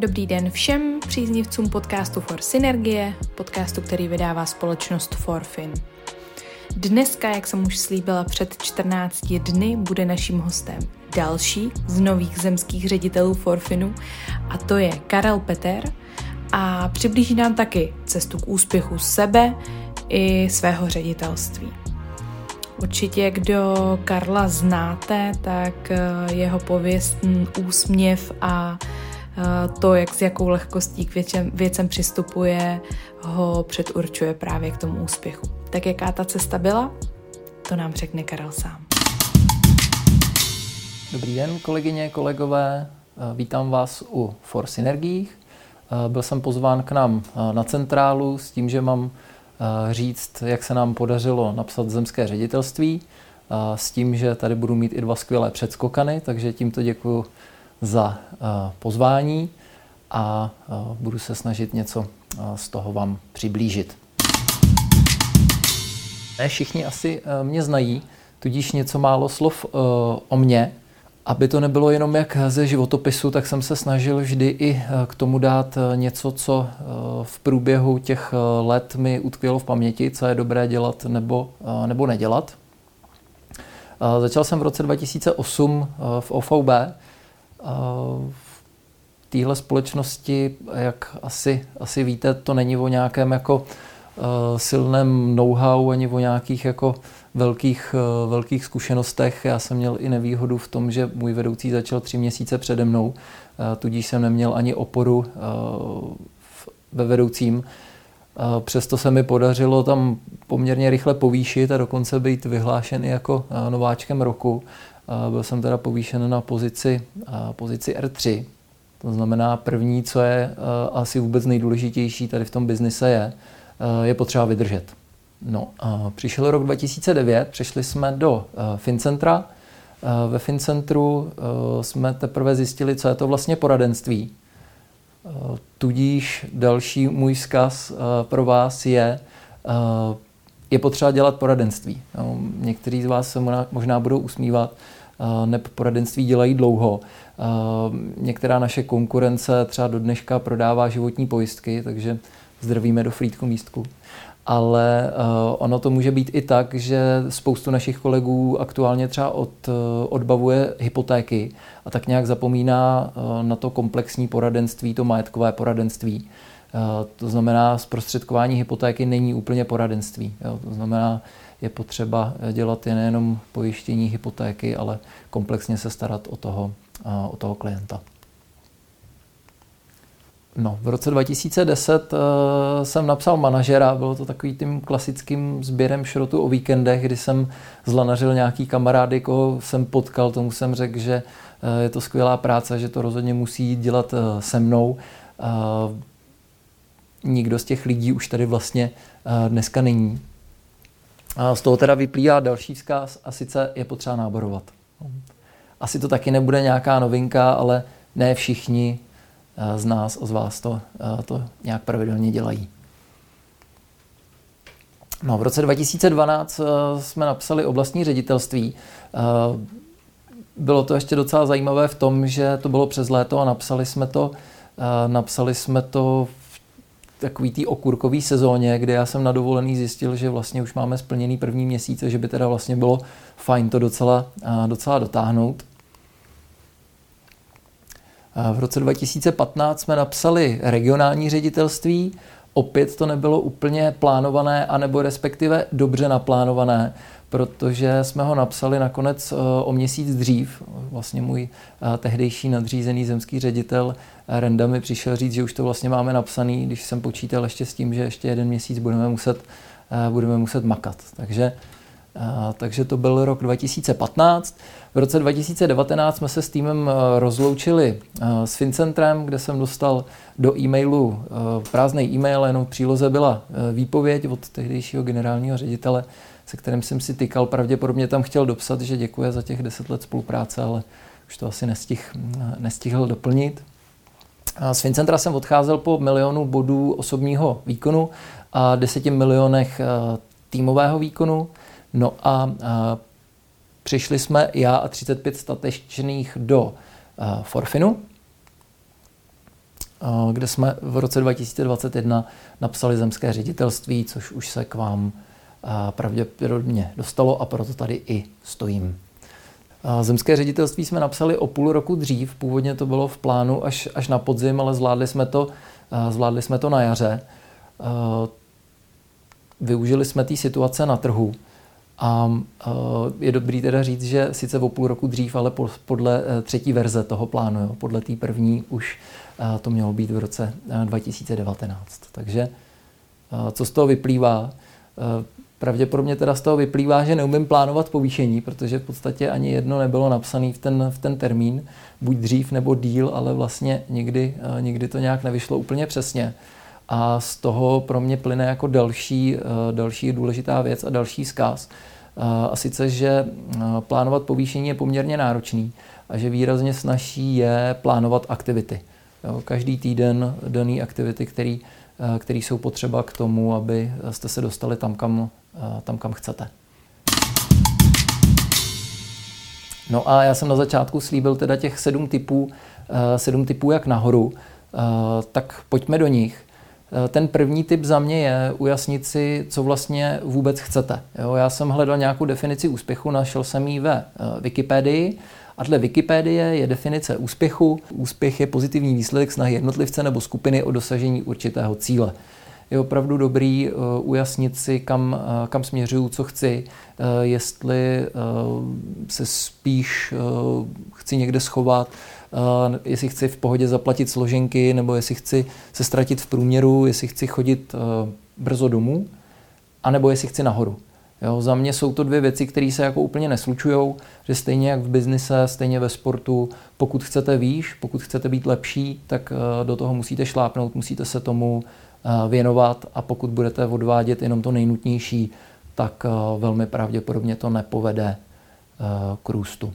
Dobrý den všem příznivcům podcastu For Synergie, podcastu, který vydává společnost Forfin. Dneska, jak jsem už slíbila před 14 dny, bude naším hostem další z nových zemských ředitelů Forfinu a to je Karel Peter a přiblíží nám taky cestu k úspěchu sebe i svého ředitelství. Určitě, kdo Karla znáte, tak eh, jeho pověstný úsměv a to, jak s jakou lehkostí k věcem, věcem přistupuje, ho předurčuje právě k tomu úspěchu. Tak jaká ta cesta byla, to nám řekne Karel sám. Dobrý den, kolegyně, kolegové. Eh, vítám vás u Force Energiích. Byl jsem pozván k nám na centrálu s tím, že mám říct, jak se nám podařilo napsat zemské ředitelství, s tím, že tady budu mít i dva skvělé předskokany, takže tímto děkuji za pozvání a budu se snažit něco z toho vám přiblížit. Ne všichni asi mě znají, tudíž něco málo slov o mně. Aby to nebylo jenom jak ze životopisu, tak jsem se snažil vždy i eh, k tomu dát eh, něco, co eh, v průběhu těch let mi utkvělo v paměti, co je dobré dělat nebo, nebo nedělat. Začal jsem v roce 2008 v OVB. V téhle společnosti, jak asi, asi víte, to není o nějakém jako silném know-how ani o nějakých jako velkých, eh, velkých zkušenostech. Já jsem měl i nevýhodu v tom, že můj vedoucí začal tři měsíce přede mnou, eh, tudíž jsem neměl ani oporu eh, ve vedoucím. Přesto se mi podařilo tam poměrně rychle povýšit a dokonce být vyhlášen i jako nováčkem roku. Byl jsem teda povýšen na pozici, pozici R3. To znamená první, co je asi vůbec nejdůležitější tady v tom biznise je, je potřeba vydržet. No, přišel rok 2009, přišli jsme do uh, FinCentra. Ve FinCentru jsme teprve zjistili, co je to vlastně poradenství. Tudíž další můj vzkaz uh, pro vás je, je potřeba dělat poradenství. No, někteří z vás se možná budou usmívat, neb poradenství dělají dlouho. Uh, některá naše konkurence třeba do dneška prodává životní pojistky, takže zdravíme do Frýdku místku ale uh, ono to může být i tak, že spoustu našich kolegů aktuálně třeba od, odbavuje hypotéky a tak nějak zapomíná na to komplexní poradenství, to majetkové poradenství. To znamená, zprostředkování hypotéky není úplně poradenství. Jo? To znamená, je potřeba dělat nejenom pojištění hypotéky, ale komplexně se starat o toho, o toho klienta. No, v roce 2010 uh, eh, jsem napsal manažera, bylo to takový tím klasickým sběrem šrotu o víkendech, kdy jsem zlanařil nějaký kamarády, koho jsem potkal, tomu jsem řekl, že uh, je to skvělá práce, že to rozhodně musí dělat uh, se mnou. Uh, nikdo z těch lidí už tady vlastně uh, dneska není. A z toho teda vyplývá další vzkaz a sice je potřeba náborovat. Asi to taky nebude nějaká novinka, ale ne všichni Eh, z nás, z vás to, eh, to nějak pravidelně dělají. No, v roce 2012 eh, jsme napsali oblastní ředitelství. Bylo to ještě docela zajímavé v tom, že to bylo přes léto a napsali jsme to, napsali jsme to takový té okurkový sezóně, kde já jsem na dovolený zjistil, že vlastně už máme splněný první měsíce, že by teda vlastně bylo fajn to docela, docela dotáhnout. V roce 2015 jsme napsali regionální ředitelství, opět to nebylo úplně plánované, anebo respektive dobře naplánované, protože jsme ho napsali nakonec eh, o měsíc dřív. Vlastně můj eh, tehdejší nadřízený zemský ředitel eh, Renda mi přišel říct, že už to vlastně máme napsaný, když jsem počítal ještě s tím, že ještě jeden měsíc budeme muset, budeme muset makat. Takže takže to byl rok 2015. V roce 2019 jsme se s týmem rozloučili s Fincentrem, kde jsem dostal do e-mailu prázdný e-mail, jenom v příloze byla výpověď od tehdejšího generálního ředitele, se kterým jsem si tykal. Pravděpodobně tam chtěl dopsat, že děkuje za těch deset let spolupráce, ale už to asi nestih, nestihl doplnit. Z Fincentra jsem odcházel po milionu bodů osobního výkonu a deseti milionech týmového výkonu. No a, a přišli jsme já a 35 statečných do a, Forfinu. kde jsme v roce 2021 napsali zemské ředitelství, což už se k vám pravděpodobně dostalo a proto tady i stojím. Zemské ředitelství jsme napsali o půl roku dřív, původně to bylo v plánu až, až na podzim, ale zvládli jsme to, zvládli jsme to na jaře. Využili jsme té situace na trhu a je dobrý teda říct, že sice o půl roku dřív, ale podle e, třetí verze toho plánu, jo, podle té první už to mělo být v roce 2019. Takže co z toho vyplývá? Pravděpodobně teda z toho vyplývá, že neumím plánovat povýšení, protože v podstatě ani jedno nebylo napsané v ten, v ten termín, buď dřív nebo díl, ale vlastně nikdy, eh, nikdy to nějak nevyšlo úplně přesně. A z toho pro mě plyne jako další, eh, další důležitá věc a další zkaz. Eh, a sice, že plánovat povýšení je poměrně náročný a že výrazně snaží je plánovat aktivity. každý týden daný aktivity, který, který jsou potřeba k tomu, aby jste se dostali tam, kam tam, kam chcete. No a já jsem na začátku slíbil teda těch sedm typů, eh, sedm typů jak nahoru, eh, tak pojďme do nich. Eh, ten první typ za mě je ujasnit si, co vlastně vůbec chcete. Jo, já jsem hledal nějakou definici úspěchu, našel jsem ji ve Wikipedii a dle Wikipedie je definice úspěchu. Úspěch je pozitivní výsledek snahy jednotlivce nebo skupiny o dosažení určitého cíle je opravdu dobrý uh, ujasnit si, kam, uh, kam směřuju, co chci, uh, jestli se spíš chci někde schovat, jestli chci v pohodě zaplatit složenky, nebo jestli chci se ztratit v průměru, jestli chci chodit brzo domů, anebo jestli chci nahoru. Jo, za mě jsou to dvě věci, které se jako úplně neslučují, že stejně jak v biznise, stejně ve sportu, pokud chcete výš, pokud chcete být lepší, tak do toho musíte šlápnout, musíte se tomu Eh, věnovat a pokud budete odvádět jenom to nejnutnější, tak eh, velmi pravděpodobně to nepovede eh, k růstu.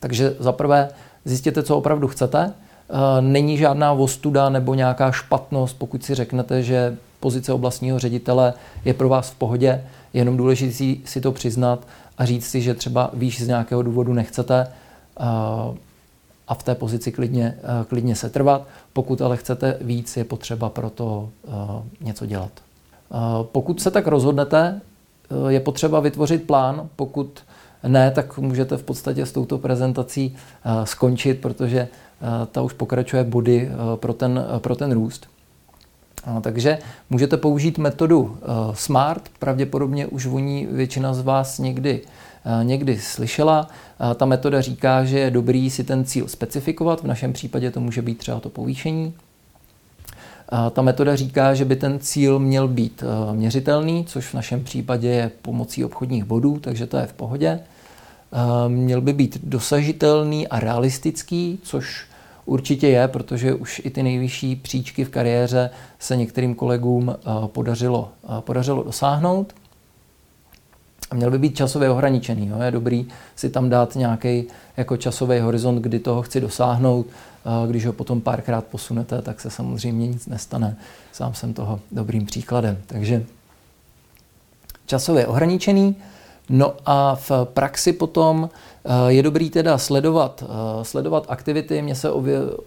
Takže za prvé zjistěte, co opravdu chcete. Není žádná vostuda nebo nějaká špatnost, pokud si řeknete, že pozice oblastního ředitele je pro vás v pohodě, je jenom důležité si to přiznat a říct si, že třeba výš z nějakého důvodu nechcete a v té pozici klidně, eh, klidně setrvat. Pokud ale chcete víc, je potřeba pro to eh, něco dělat. Eh, pokud se tak rozhodnete, je potřeba vytvořit plán. Pokud ne, tak můžete v podstatě s touto prezentací skončit, protože ta už pokračuje body pro ten, pro ten růst. Takže můžete použít metodu SMART, pravděpodobně už o ní většina z vás někdy někdy slyšela. Eh, ta metoda říká, že je dobrý si ten cíl specifikovat, v našem případě to může být třeba to povýšení. Eh, ta metoda říká, že by ten cíl měl být měřitelný, což v našem případě je pomocí obchodních bodů, takže to je v pohodě. Měl by být dosažitelný a realistický, což určitě je, protože už i ty nejvyšší příčky v kariéře se některým kolegům podařilo, podařilo dosáhnout měl by být časově ohraničený. Jo. Je dobrý si tam dát nějaký jako časový horizont, kdy toho chci dosáhnout. Když ho potom párkrát posunete, tak se samozřejmě nic nestane. Sám jsem toho dobrým příkladem. Takže časově ohraničený. No a v praxi potom eh, je dobrý teda sledovat, eh, sledovat aktivity. Mně se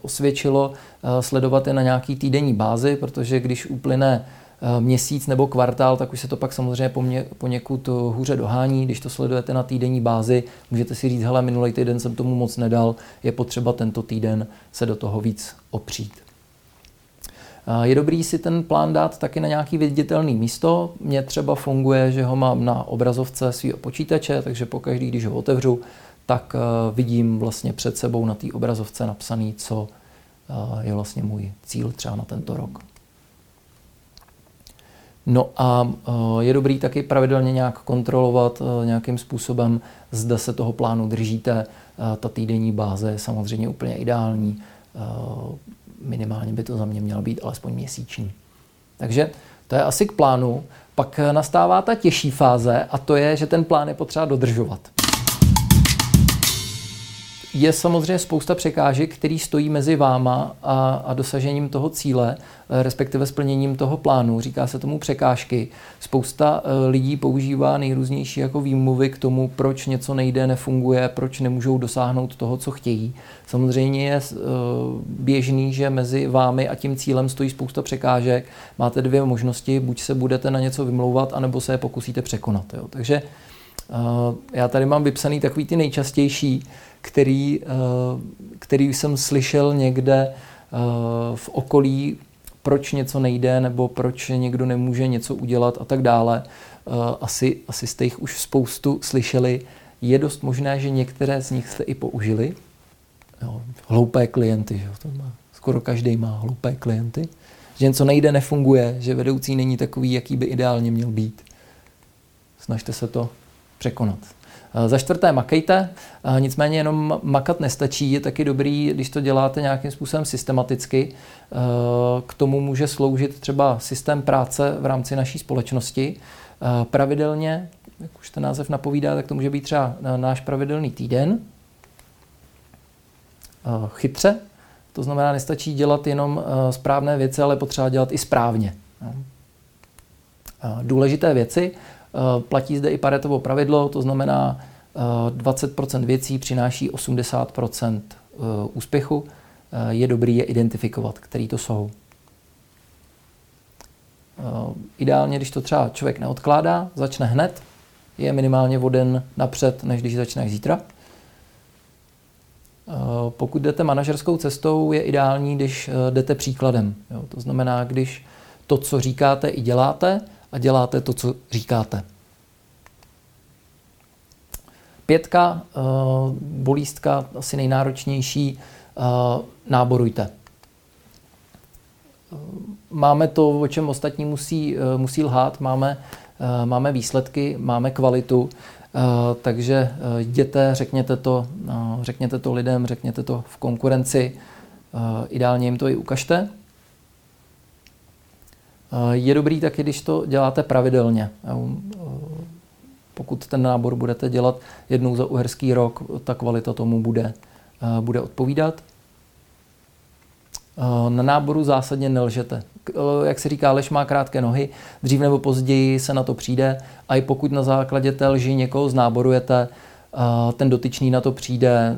osvědčilo eh, sledovat je na nějaký týdenní bázi, protože když uplyne měsíc nebo kvartál, tak už se to pak samozřejmě poněkud hůře dohání. Když to sledujete na týdenní bázi, můžete si říct, hele, minulý týden jsem tomu moc nedal, je potřeba tento týden se do toho víc opřít. Eh, je dobrý si ten plán dát taky na nějaký viditelný místo. Mně třeba funguje, že ho mám na obrazovce svého počítače, takže pokaždý, když ho otevřu, tak eh, vidím vlastně před sebou na té obrazovce napsaný, co je vlastně můj cíl třeba na tento rok. No a eh, je dobrý taky pravidelně nějak kontrolovat eh, nějakým způsobem, zda se toho plánu držíte. Eh, ta týdenní báze je samozřejmě úplně ideální. Minimálně by to za mě mělo být alespoň měsíční. Takže to je asi k plánu. Pak nastává ta těžší fáze a to je, že ten plán je potřeba dodržovat. Je samozřejmě spousta překážek, který stojí mezi váma a, a dosažením toho cíle, eh, respektive splněním toho plánu. Říká se tomu překážky. Spousta eh, lidí používá nejrůznější jako výmluvy k tomu, proč něco nejde, nefunguje, proč nemůžou dosáhnout toho, co chtějí. Samozřejmě je eh, běžný, že mezi vámi a tím cílem stojí spousta překážek. Máte dvě možnosti, buď se budete na něco vymlouvat, anebo se je pokusíte překonat. Jo. Takže já tady mám vypsaný takový ty nejčastější, který, eh, který jsem slyšel někde eh, v okolí, proč něco nejde nebo proč někdo nemůže něco udělat a tak dále. Eh, asi, asi jste jich už spoustu slyšeli. Je dost možné, že některé z nich jste i použili. Jo, hloupé klienty, že? To má, skoro každý má hloupé klienty. Že něco nejde, nefunguje, že vedoucí není takový, jaký by ideálně měl být. Snažte se to překonat. Eh, za čtvrté makejte, eh, nicméně jenom makat nestačí, je taky dobrý, když to děláte nějakým způsobem systematicky. Eh, k tomu může sloužit třeba systém práce v rámci naší společnosti. Pravidelně, jak už ten název napovídá, tak to může být třeba náš pravidelný týden. Chytře, to znamená, nestačí dělat jenom správné věci, ale potřeba dělat i správně. Důležité věci, platí zde i Paretovo pravidlo, to znamená 20 eh, věcí přináší 80 eh, úspěchu. Je dobrý je identifikovat, který to jsou. Ideálně, když to třeba člověk neodkládá, začne hned, je minimálně o den napřed, než když začne zítra. Pokud jdete manažerskou cestou, je ideální, když jdete příkladem. Jo, to znamená, když to, co říkáte, i děláte, a děláte to, co říkáte. Pětka, eh, bolístka, asi nejnáročnější, eh, náborujte. Eh, máme to, o čem ostatní musí, musí lhát, máme, máme výsledky, máme kvalitu, takže jděte, řekněte to, řekněte to lidem, řekněte to v konkurenci, ideálně jim to i ukažte. Je dobrý taky, když to děláte pravidelně. Pokud ten nábor budete dělat jednou za uherský rok, ta kvalita tomu bude, bude odpovídat. Na náboru zásadně nelžete. Jak se říká, lež má krátké nohy, dřív nebo později se na to přijde a i pokud na základě té lži někoho znáborujete, ten dotyčný na to přijde,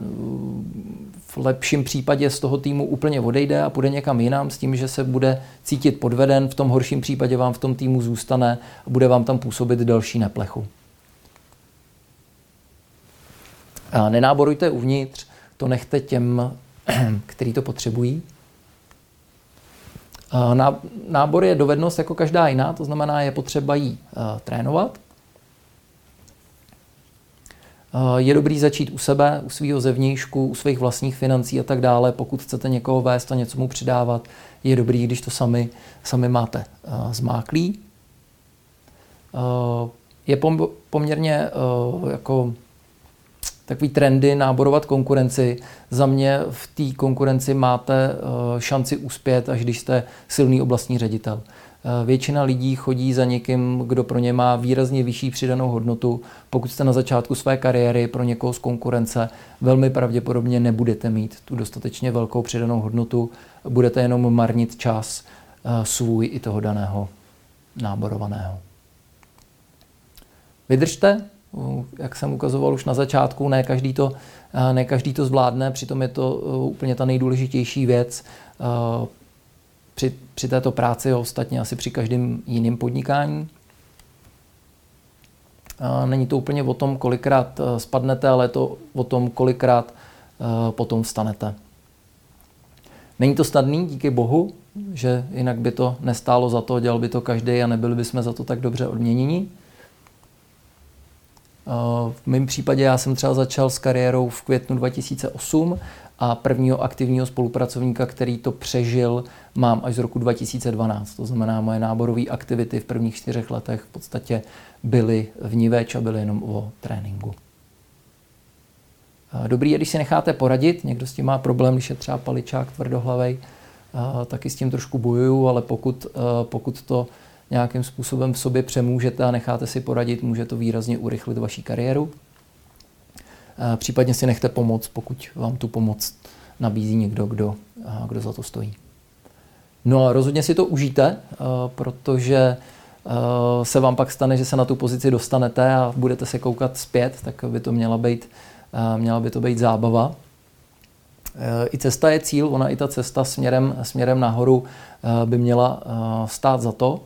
v lepším případě z toho týmu úplně odejde a půjde někam jinam s tím, že se bude cítit podveden, v tom horším případě vám v tom týmu zůstane a bude vám tam působit další neplechu. A nenáborujte uvnitř, to nechte těm, kteří to potřebují. Nábor je dovednost jako každá jiná, to znamená, je potřeba jí trénovat. Je dobrý začít u sebe, u svého zevnějšku, u svých vlastních financí a tak dále. Pokud chcete někoho vést a něco mu přidávat, je dobrý, když to sami, sami máte zmáklý. Je poměrně jako takový trendy náborovat konkurenci. Za mě v té konkurenci máte šanci uspět, až když jste silný oblastní ředitel. Eh, většina lidí chodí za někým, kdo pro ně má výrazně vyšší přidanou hodnotu. Pokud jste na začátku své kariéry pro někoho z konkurence, velmi pravděpodobně nebudete mít tu dostatečně velkou přidanou hodnotu, budete jenom marnit čas eh, svůj i toho daného náborovaného. Vydržte, jak jsem ukazoval už na začátku, ne každý to, eh, ne každý to zvládne, přitom je to úplně ta nejdůležitější věc při, při této práci, ostatně asi při každém jiném podnikání. Není to úplně o tom, kolikrát eh, spadnete, ale je to o tom, kolikrát eh, potom vstanete. Není to snadný, díky bohu, že jinak by to nestálo za to, dělal by to každý a nebyli bychom za to tak dobře odměněni. Eh, v mém případě já jsem třeba začal s kariérou v květnu 2008 a prvního aktivního spolupracovníka, který to přežil, mám až z roku 2012. To znamená, moje náborové aktivity v prvních čtyřech letech v podstatě byly vniveč a byly jenom o tréninku. Dobrý je, když si necháte poradit, někdo s tím má problém, když je třeba paličák tvrdohlavej, taky s tím trošku bojuju, ale pokud, pokud to nějakým způsobem v sobě přemůžete a necháte si poradit, může to výrazně urychlit vaši kariéru. Případně si nechte pomoct, pokud vám tu pomoc nabízí někdo, kdo, kdo za to stojí. No a rozhodně si to užijte, protože se vám pak stane, že se na tu pozici dostanete a budete se koukat zpět, tak by to měla být, měla by to být zábava. I cesta je cíl, ona i ta cesta směrem, směrem nahoru by měla stát za to.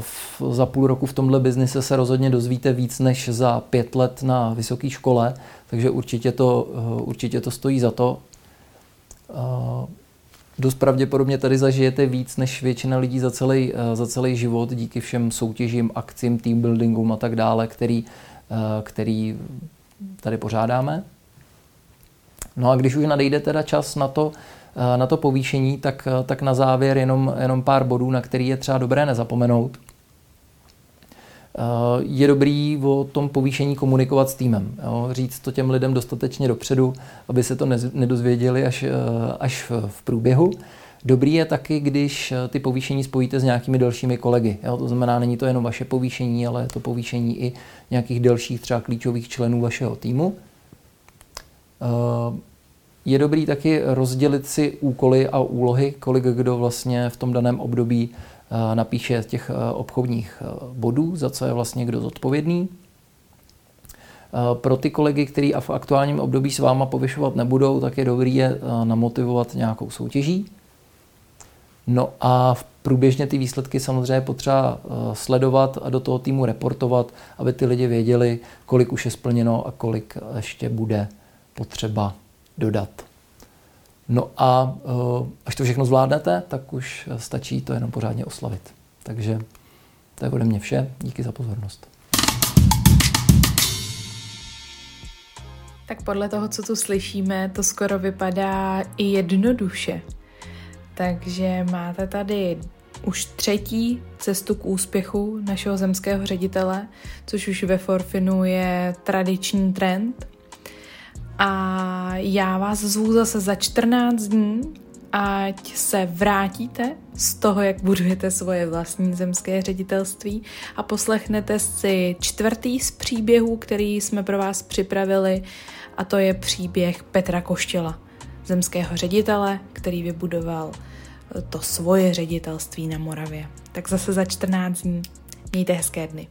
V, za půl roku v tomhle biznise se rozhodně dozvíte víc než za pět let na vysoké škole, takže určitě to, určitě to stojí za to. Dost pravděpodobně tady zažijete víc než většina lidí za celý, za celý život díky všem soutěžím, akcím, team buildingům a tak dále, který, který tady pořádáme. No a když už nadejde teda čas na to, Eh, na to povýšení, tak, eh, tak na závěr jenom, jenom pár bodů, na který je třeba dobré nezapomenout. Eh, je dobrý o tom povýšení komunikovat s týmem. Jo? Říct to těm lidem dostatečně dopředu, aby se to nedozvěděli až, až v průběhu. Dobrý je taky, když ty povýšení spojíte s nějakými dalšími kolegy. Jo? To znamená, není to jenom vaše povýšení, ale je to povýšení i nějakých dalších třeba klíčových členů vašeho týmu. Je dobrý taky rozdělit si úkoly a úlohy, kolik kdo vlastně v tom daném období eh, napíše těch eh, obchodních eh, bodů, za co je vlastně kdo zodpovědný. Pro ty kolegy, kteří v aktuálním období s váma povyšovat nebudou, tak je dobrý je namotivovat nějakou soutěží. No a v průběžně ty výsledky samozřejmě potřeba sledovat a do toho týmu reportovat, aby ty lidi věděli, kolik už je splněno a kolik ještě bude potřeba dodat. No a eh, až to všechno zvládnete, tak už stačí to jenom pořádně oslavit. Takže to je ode mě vše. Díky za pozornost. Tak podle toho, co tu slyšíme, to skoro vypadá i jednoduše. Takže máte tady už třetí cestu k úspěchu našeho zemského ředitele, což už ve Forfinu je tradiční trend. A já vás zvu zase za 14 dní, ať se vrátíte z toho, jak budujete svoje vlastní zemské ředitelství a poslechnete si čtvrtý z příběhů, který jsme pro vás připravili a to je příběh Petra Koštěla, zemského ředitele, který vybudoval to svoje ředitelství na Moravě. Tak zase za 14 dní. Mějte hezké dny.